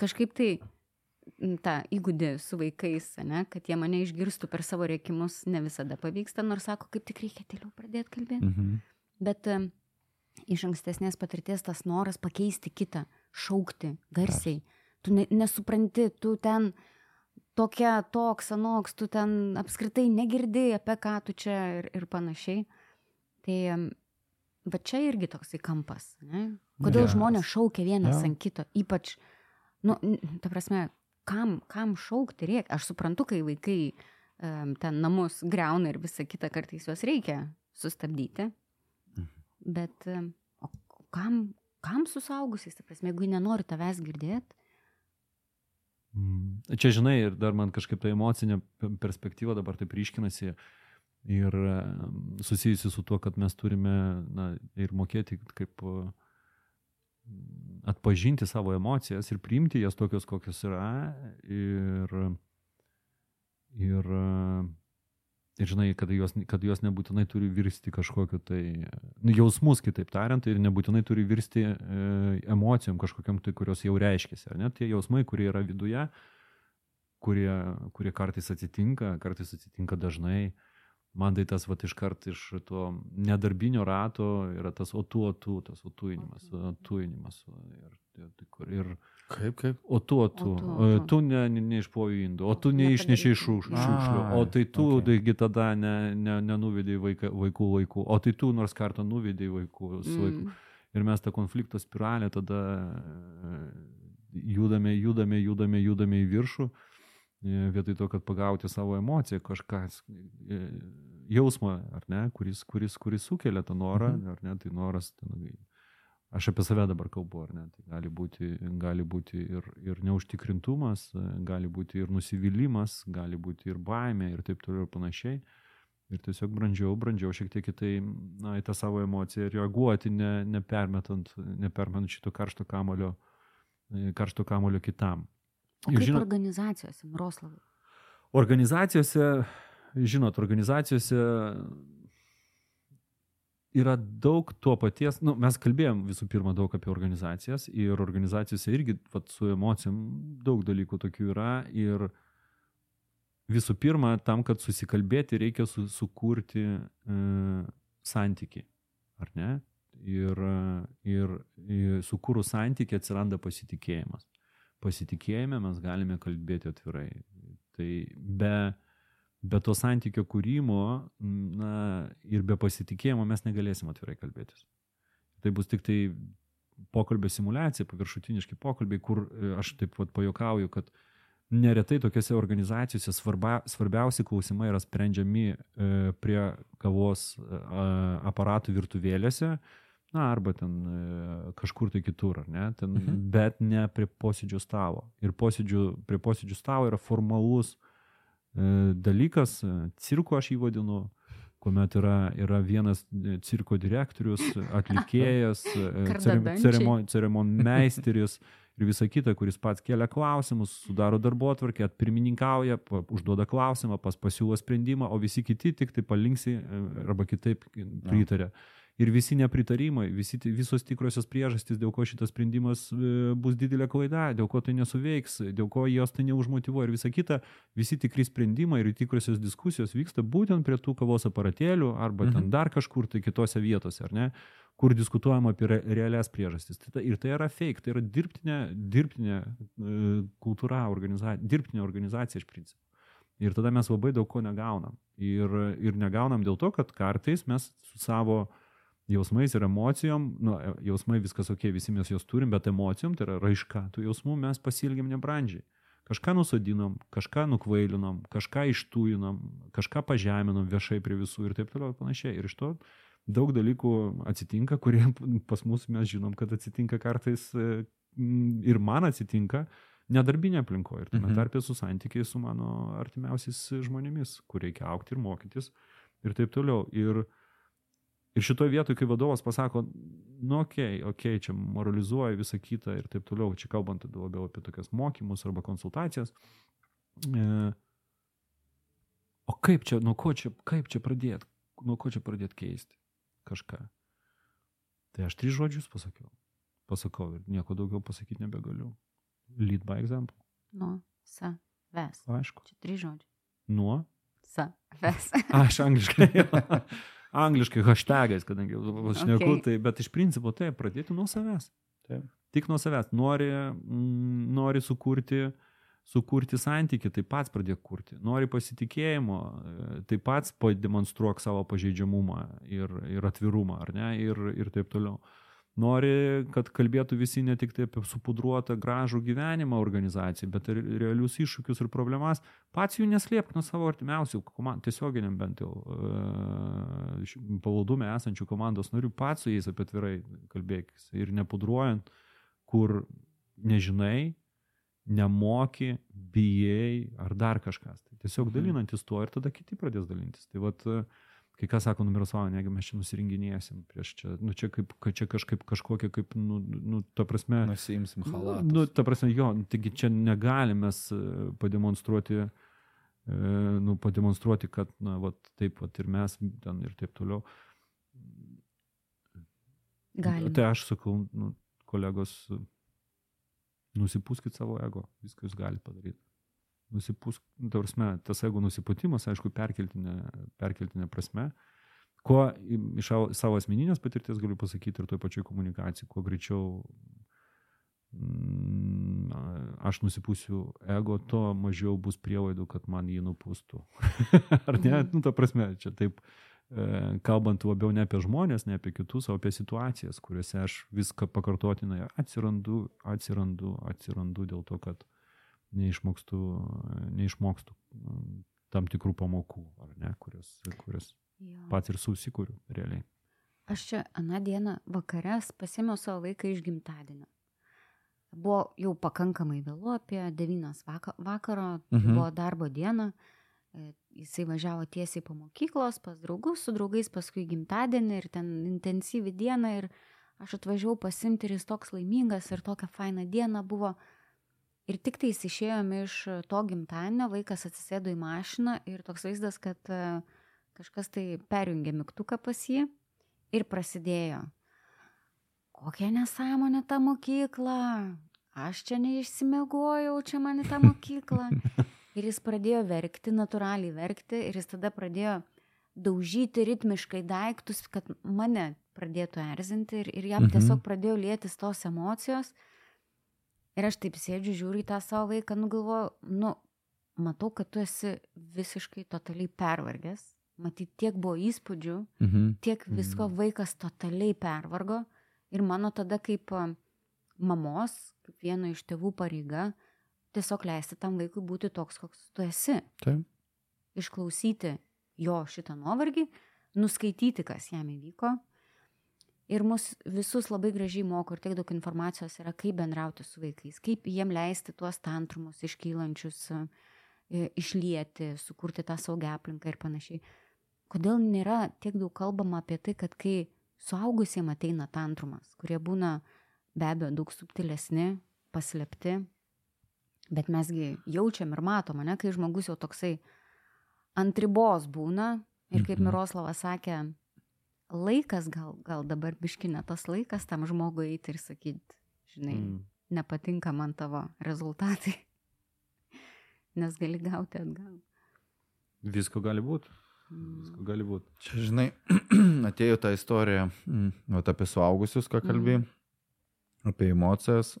Kažkaip tai tą įgūdį su vaikais, ne, kad jie mane išgirstų per savo rėkimus, ne visada pavyksta, nors sako, kaip tik reikia tyliau pradėti kalbėti. Mhm. Bet em, iš ankstesnės patirties tas noras pakeisti kitą, šaukti garsiai. Tu ne, nesupranti, tu ten tokia, toks, anoks, tu ten apskritai negirdi, apie ką tu čia ir, ir panašiai. Tai va čia irgi toksai kampas. Ne? Kodėl Geras. žmonės šaukia vienas Jo. ant kito, ypač Nu, ta prasme, kam, kam šaukti reikia? Aš suprantu, kai vaikai um, ten namus greuna ir visą kitą kartais juos reikia sustabdyti. Bet um, kam, kam susaugusiais, ta prasme, jeigu nenori tavęs girdėti? Mm. Čia, žinai, ir dar man kažkaip ta emocinė pe- perspektyva dabar taip ryškinasi ir susijusi su tuo, kad mes turime na, ir mokėti kaip atpažinti savo emocijas ir priimti jas tokios, kokios yra. Ir, ir, e, ir žinai, kad jos, kad jos nebūtinai turi virsti kažkokiu tai nu, jausmus, kitaip tariant, ir nebūtinai turi virsti e, emocijom kažkokiam tai, kurios jau reiškiasi. ar Ne? Tie jausmai, kurie yra viduje, kurie, kurie kartais atsitinka, kartais atsitinka dažnai. Man tai tas, va, iškart iš to nedarbinio rato yra tas o tu, o tu, tas o tuinimas, o tuinimas. Ir, ir, ir, ir Kaip, kaip? O tu, o tu, O tu, ne, ne, neišplovė indų, o tu neišnešiai šiukšlių, o Ai, tai tu, okay. taigi tada ne, ne, nenuvedai vaika, vaikų laikų, o tai tu nors kartą nuvedai vaikų su laiku. Mm. Ir mes tą konflikto spiralę tada e, judame, judame, judame, judame į viršų, e, vietoj to, kad pagauti savo emociją, kažką, e, jausmą, ar ne, kuris, kuris, kuris sukelia tą norą, Mhm. ar ne, tai noras, ten, aš apie save dabar kalbu, ar ne, tai gali būti, gali būti ir, ir neužtikrintumas, e, gali būti ir nusivylimas, gali būti ir baimė ir taip toliau ir panašiai. Ir tiesiog brandžiau, brandžiau šiek tiek į tai, na, į tą savo emociją reaguoti, ne, nepermetant, nepermetant šito karšto kamulio, e, karšto kamulio kitam. O kaip žinot- organizacijose, Miroslavai? Organizacijose, žinot, organizacijose yra daug to paties, nu, mes kalbėjom visų pirma daug apie organizacijas ir organizacijose irgi vat, su emocijom daug dalykų tokių yra ir visų pirma, tam, kad susikalbėti, reikia su, sukurti e, santyki, ar ne? Ir, ir, ir sukūrus santyki atsiranda pasitikėjimas. Pasitikėjime mes galime kalbėti atvirai. Tai be, be to santykio kūrimo na, ir be pasitikėjimo mes negalėsim atvirai kalbėtis. Tai bus tik tai pokalbio simulacija, paviršutiniški pokalbiai, kur e, aš taip pat pajokauju, kad neretai tokiuose organizacijose svarba, svarbiausi klausimai yra sprendžiami e, prie kavos e, aparatų virtuvėlėse, na, arba ten e, kažkur tai kitur, ne, ten, mhm. bet ne prie posėdžių stalo. Ir posėdžių, prie posėdžių stalo yra formalus e, dalykas, e, cirko aš jį vadinu, kuomet yra, yra vienas e, cirko direktorius, atlikėjas, ceremon, ceremonmeisteris ir visa kita, kuris pats kelia klausimus, sudaro darbo atvarkę, pirmininkauja, pa- užduoda klausimą, pas pasiūlo sprendimą, o visi kiti tik tai palinksi arba kitaip pritarė. Ir visi nepritarimai, visi, visos tikrosios priežastys, dėl ko šitas sprendimas e, bus didelė klaida, dėl ko tai nesuveiks, dėl ko jos tai neužmotivuoja ir visa kita, visi tikri sprendimai ir tikrosios diskusijos vyksta būtent prie tų kavos aparatėlių arba mhm. ten dar kažkur tai kitose vietose, ar ne, kur diskutuojama apie re realias priežastis. Tai, ta- ir tai yra fake, tai yra dirbtinė, dirbtinė e, kultūra, organiza, dirbtinė organizacija iš principo. Ir tada mes labai daug ko negaunam. Ir, ir negaunam dėl to, kad kartais mes su savo jausmais ir emocijom, nu, jausmai viskas ok, visi mes juos turim, bet emocijom, tai yra raiška, tų jausmų mes pasilgiam nebrandžiai. Kažką nusodinom, kažką nukvailinom, kažką ištūjinom, kažką pažeminom viešai prie visų ir taip toliau ir panašiai. Ir iš to daug dalykų atsitinka, kurie pas mus mes žinom, kad atsitinka kartais e, ir man atsitinka nedarbinė aplinkoje. Ir tame Mhm. tarpė su santykiai su mano artimiausiais žmonėmis, kur reikia aukti ir mokytis ir taip toliau. Ir, ir šitoje vietoje, kai vadovas pasako, nu okei, okay, okei, okay, čia moralizuoja visą kitą ir taip toliau, čia kalbant labiau apie tokias mokymus arba konsultacijas. E, o kaip čia, nuo ko čia, kaip čia pradėti, nuo ko čia pradėti keisti kažką. Tai aš tris žodžius pasakiau. Pasakau ir nieko daugiau pasakyti nebegaliu. Lead by example. Nu, savęs. Aišku. Čia trys žodžiai. Nuo. Savęs. Aš angliškai. angliškai hashtagais, kadangi aš šneku, Okay. tai, bet iš principo taip, pradėti nuo savęs. Taip. Tik nuo savęs. Nori, mm, nori sukurti, sukurti santyki, tai pats pradėk kurti. Nori pasitikėjimo, e, tai pats pademonstruok savo pažeidžiamumą ir, ir atvirumą, ar ne, ir, ir taip toliau. Nori, kad kalbėtų visi ne tik tai apie supudruotą gražų gyvenimą organizacijai, bet ir realius iššūkius ir problemas, pats jų neslėpk nuo savo artimiausių komandų, tiesioginiam bent jau e, pavaldume esančių komandos narių, pats su jais apie atvirai kalbėkis ir nepudruojant, kur nežinai, nemoki, bijai ar dar kažkas. Tai tiesiog dalinantis tuo ir tada kiti pradės dalintis. Tai vat, uh, kai kas sako, nu Miroslavą, negi mes čia nusiringinėsim prieš čia, nu čia, kaip, čia kažkaip kažkokia, kaip, nu, nu ta prasme. Nusimsim halatą. Nu, ta prasme, jo, taigi čia negalime pademonstruoti, e, nu, pademonstruoti, kad, na, va, taip, va, ir mes ten ir taip toliau. Galime. Tai aš sakau, nu, kolegos, nusipūskit savo ego, viską jūs galite padaryti nusipūsk, tarsme, tas ego nusipūtimas, aišku, perkeltinė, perkeltinė prasme. Kuo iš savo asmeninės patirties galiu pasakyti ir toj pačioj komunikacijai, kuo greičiau mm, aš nusipūsiu ego, to mažiau bus prievaidų, kad man jį nupūstų. Ar ne? Mhm. Nu, ta prasme, čia taip, e, kalbant labiau ne apie žmonės, ne apie kitus, o apie situacijas, kuriuose aš viską pakartotinai atsirandu, atsirandu, atsirandu dėl to, kad neišmokstu, neišmokstu mm, tam tikrų pamokų, ar ne, kurias, kurias pats ir susikūriu realiai. Aš čia aną dieną vakares pasėmiau savo vaiką iš gimtadienio. Buvo jau pakankamai vėlu, apie 9 vaka, vakaro, mhm. Mhm. buvo darbo diena. E, Jisai važiavo tiesiai po mokyklos, pas draugus, su draugais paskui gimtadienį ir ten intensyvi diena ir aš atvažiavau pasimti ir jis toks laimingas ir tokia faina diena buvo. Ir tik tai išėjom iš to gimtadienio, vaikas atsisėdo į mašiną ir toks vaizdas, kad e, kažkas tai perjungė mygtuką pas jį ir prasidėjo. Kokia nesąmonė ta mokykla, aš čia neišsimegojau, čia man į tą mokyklą. Ir jis pradėjo verkti, natūraliai verkti ir jis tada pradėjo daužyti ritmiškai daiktus, kad mane pradėtų erzinti ir, ir jam Mhm. tiesiog pradėjo lėtis tos emocijos. Ir aš taip sėdžiu, žiūriu į tą savo vaiką, nu galvoju, nu, matau, kad tu esi visiškai totaliai pervargęs. Matyt, tiek buvo įspūdžių, Mhm. tiek visko Mhm. vaikas totaliai pervargo. Ir mano tada kaip mamos, kaip vieno iš tėvų pareiga, tiesiog leisti tam vaikui būti toks, koks tu esi. Taip. Išklausyti jo šitą nuovargį, nuskaityti, kas jam įvyko. Ir mus visus labai gražiai moko ir tiek daug informacijos yra, kaip bendrauti su vaikais, kaip jiem leisti tuos tantrumus iškylančius, e, išlieti, sukurti tą saugią aplinką ir panašiai. Kodėl nėra tiek daug kalbama apie tai, kad kai suaugusiems ateina tantrumas, kurie būna be abejo daug subtilesni, paslėpti, bet mesgi jaučiam ir matom, ne, kai žmogus jau toksai ant ribos būna ir kaip Mhm. Miroslavas sakė, laikas gal, gal dabar biškinė tas laikas tam žmogui eiti ir sakyti, žinai, mm. Mm. nepatinka man tavo rezultatai, nes gali gauti atgal. Visko gali būti. Mm. Visko gali būti. Čia, žinai, atėjo ta istorija, mm, vat apie suaugusius, ką kalbėjai, apie emocijas.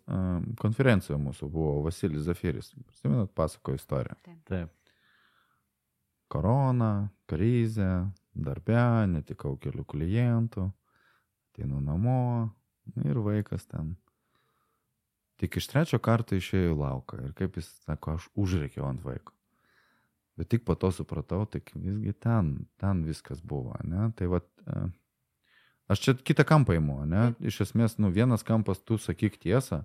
Konferencijoje mūsų buvo Vasilis Zafiris. Prisimenat, pasako istoriją. Taip. Korona, krizė, darbė, netikau kelių klientų, ateinu namo ir vaikas ten. Tik iš trečio karto išėjau į lauką ir kaip jis sako, aš užreikiau ant vaiko. Bet tik po to supratau, tai visgi ten, ten viskas buvo, ne? Tai va, aš čia kitą kampą įimu, ne? Iš esmės, nu, vienas kampas tu sakyk tiesą,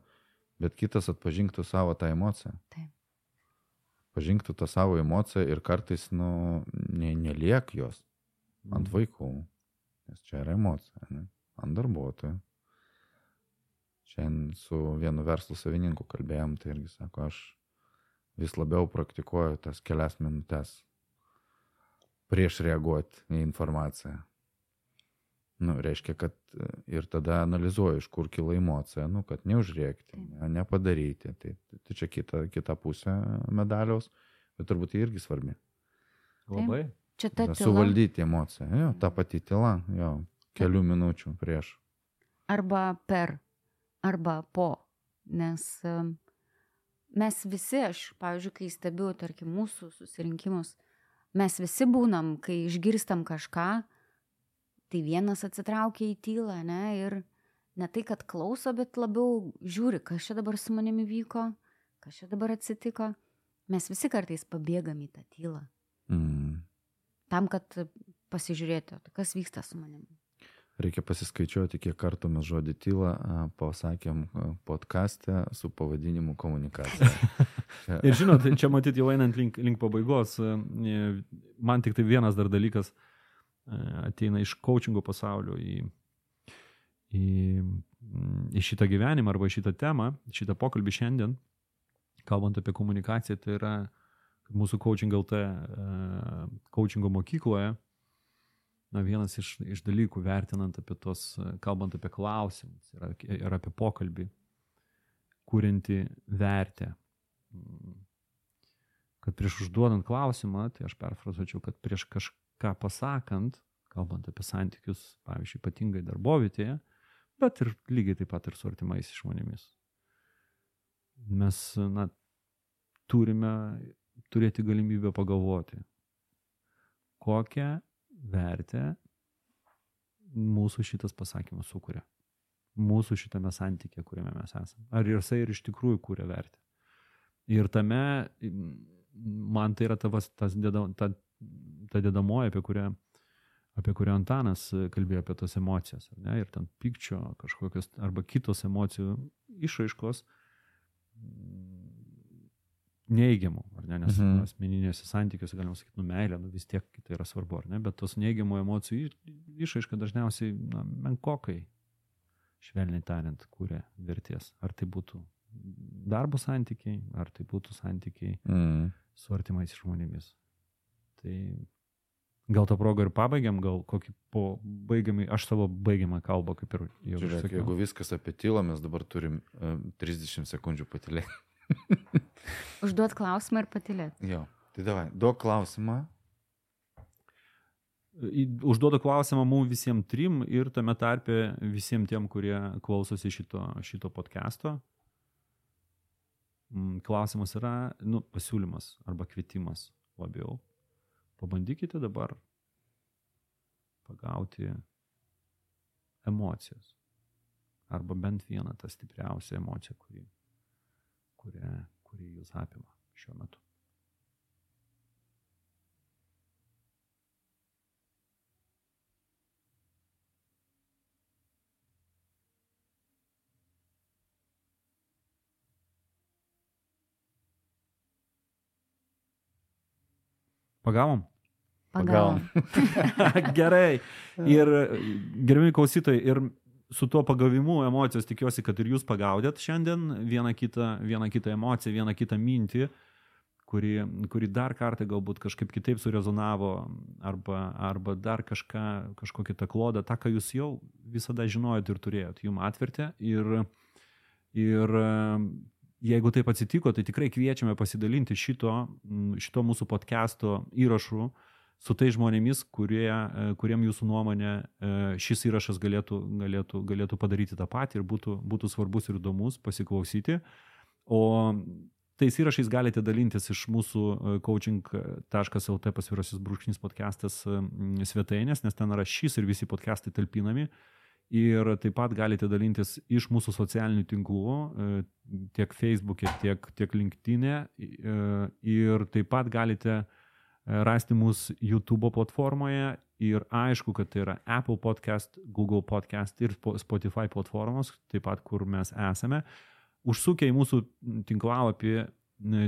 bet kitas atpažinktų savo tą emociją. Taip. Pažinktų tą savo emociją ir kartais, nu, ne, neliek jos ant vaikų, nes čia yra emocija, ne? ant darbuotojų. Šiandien su vienu verslo savininku kalbėjom, tai irgi sako, aš vis labiau praktikuoju tas kelias minutės prieš reaguoti į informaciją. Nu, reiškia, kad e, ir tada analizuoju, iš kur kilo emocija, nu, kad neužrėkti, ne, nepadaryti. Tai, tai čia kita, kita pusė medaliaus, bet turbūt tai irgi svarbi. Labai. Čia ta tyla. Suvaldyti emociją, jo, ta pati tyla, jo, kelių minučių prieš. arba per, arba po. Nes mes visi, aš, pavyzdžiui, kai stebiu, tarkim, mūsų susirinkimus, mes visi būnam, kai išgirstam kažką, tai vienas atsitraukia į tylą, ne, ir ne tai, kad klauso, bet labiau žiūri, kas čia dabar su manimi vyko, kas čia dabar atsitiko. Mes visi kartais pabėgam į tą tylą. Mm. Tam, kad pasižiūrėti, tai kas vyksta su manimi. Reikia pasiskaičiuoti, kiek kartų mes žodį tylą a, pasakėm podkastę su pavadinimu komunikacija. Ir žinot, čia matyti jau einant link, link pabaigos, e, man tik tai vienas dar dalykas ateina iš coachingo pasaulio į, į, į šitą gyvenimą arba šitą temą, šitą pokalbį šiandien, kalbant apie komunikaciją, tai yra mūsų coaching LT, e, coachingo mokykloje, na, vienas iš, iš dalykų vertinant apie tos, kalbant apie klausimus ir, ir apie pokalbį, kūrinti vertę. Kad prieš užduodant klausimą, tai aš perfrazuočiau, kad prieš kažką pasakant, kalbant apie santykius, pavyzdžiui, ypatingai darbovietėje, bet ir lygiai taip pat ir su artimais žmonėmis. Mes, na, turime turėti galimybę pagalvoti, kokią vertę mūsų šitas pasakymas sukuria. Mūsų šitame santykė, kuriame mes esame. Ar jisai ir iš tikrųjų kūrė vertę. Ir tame, man tai yra tavas, tas deda, ta, ta dedamoji, apie kurią, apie kurią Antanas kalbėjo apie tos emocijas. Ir ten pykčio kažkokios arba kitos emocijų išraiškos neigiamų, ar ne, nes mhm. asmeninėse santykiuose, galima sakyti, nu meilė, nu vis tiek tai yra svarbu, ar ne, bet tos neigiamų emocijų išaiška dažniausiai, na, menkokai, švelniai tariant, kūrė vertės. Ar tai būtų darbo santykiai, ar tai būtų santykiai mhm. su artimais žmonėmis. Tai gal tą progą ir pabaigiam, gal kokį po baigiamai, aš savo baigiamą kalbą kaip ir jau Žiūrėk, sakiau. Jeigu viskas apie tylą, mes dabar turim um, 30 sekundžių patilėti. Užduot klausimą ir patilėti. Jo, tai davai, duok klausimą. Užduodu klausimą mums visiems trim ir tame tarpe visiems tiem, kurie klausosi šito, šito podcast'o. Mm, klausimas yra, nu, pasiūlymas arba kvietimas labiau. Pabandykite dabar pagauti emocijas. Arba bent vieną tą stipriausią emociją, kuri kurią, kuri jūs apima šiuo metu. Pagavom? Pagavom. Gerai. Ir gerbimi klausytojai, ir su tuo pagavimu emocijos tikiuosi, kad ir jūs pagaudėt šiandien vieną kitą, vieną kitą emociją, vieną kitą mintį, kuri, kuri dar kartą galbūt kažkaip kitaip surezonavo arba, arba dar kažką, kažkokį tą klodą, tą, ką jūs jau visada žinojot ir turėjot, jum atvertė. Ir, ir jeigu taip atsitiko, tai tikrai kviečiame pasidalinti šito, šito mūsų podcast'o įrašų su tai žmonėmis, kurie, e, kuriem jūsų nuomonė e, šis įrašas galėtų, galėtų, galėtų padaryti tą patį ir būtų, būtų svarbus ir įdomus pasiklausyti. O tais įrašais galite dalintis iš mūsų e, coaching.lt pasvirasis brūkšnys podcastas svetainės, nes ten yra šis ir visi podcastai talpinami. Ir taip pat galite dalintis iš mūsų socialinių tinklų, tiek Facebook'e, tiek, tiek LinkedIn'e. Ir taip pat galite rasti mus YouTube platformoje ir aišku, kad tai yra Apple podcast, Google podcast ir Spotify platformos, taip pat kur mes esame. Užsukę į mūsų tinklalapį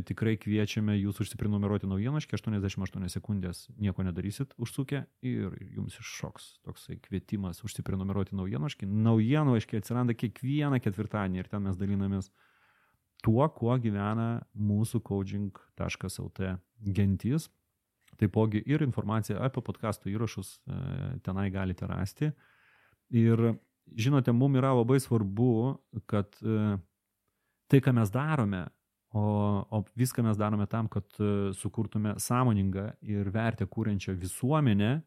tikrai kviečiame jūs užsiprenumeruoti naujienoškį, 88 sekundės nieko nedarysit užsukę ir jums iššoks toksai kvietimas užsiprenumeruoti naujienoškį. Naujienoškį atsiranda kiekvieną ketvirtadienį ir ten mes dalinamės tuo, kuo gyvena mūsų coaching.lt gentis Taipogi ir informaciją apie podkastų įrašus e, tenai galite rasti. Ir žinote, mums yra labai svarbu, kad e, tai, ką mes darome, o, o viską mes darome tam, kad e, sukurtume sąmoningą ir vertę kūrenčią visuomenę,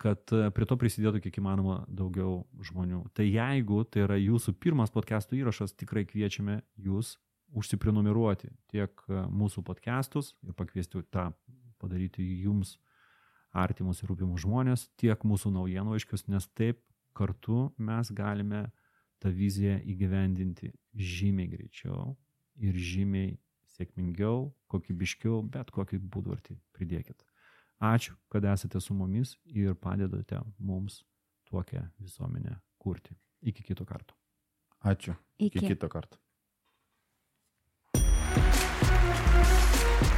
kad prie to prisidėtų kiek įmanoma daugiau žmonių. Tai jeigu tai yra jūsų pirmas podcastų įrašas, tikrai kviečiame jūs užsiprenumeruoti tiek mūsų podcastus ir pakviesti tą padaryti jums artimus ir rūpimus žmonės, tiek mūsų naujienlaiškius, nes taip kartu mes galime tą viziją įgyvendinti žymiai greičiau ir žymiai sėkmingiau, kokybiškiau, bet kokį būdvartį pridėkit. Ačiū, kad esate su mumis ir padedate mums tokią visuomenę kurti. Iki kito karto. Ačiū. Iki, Iki. Iki kito karto.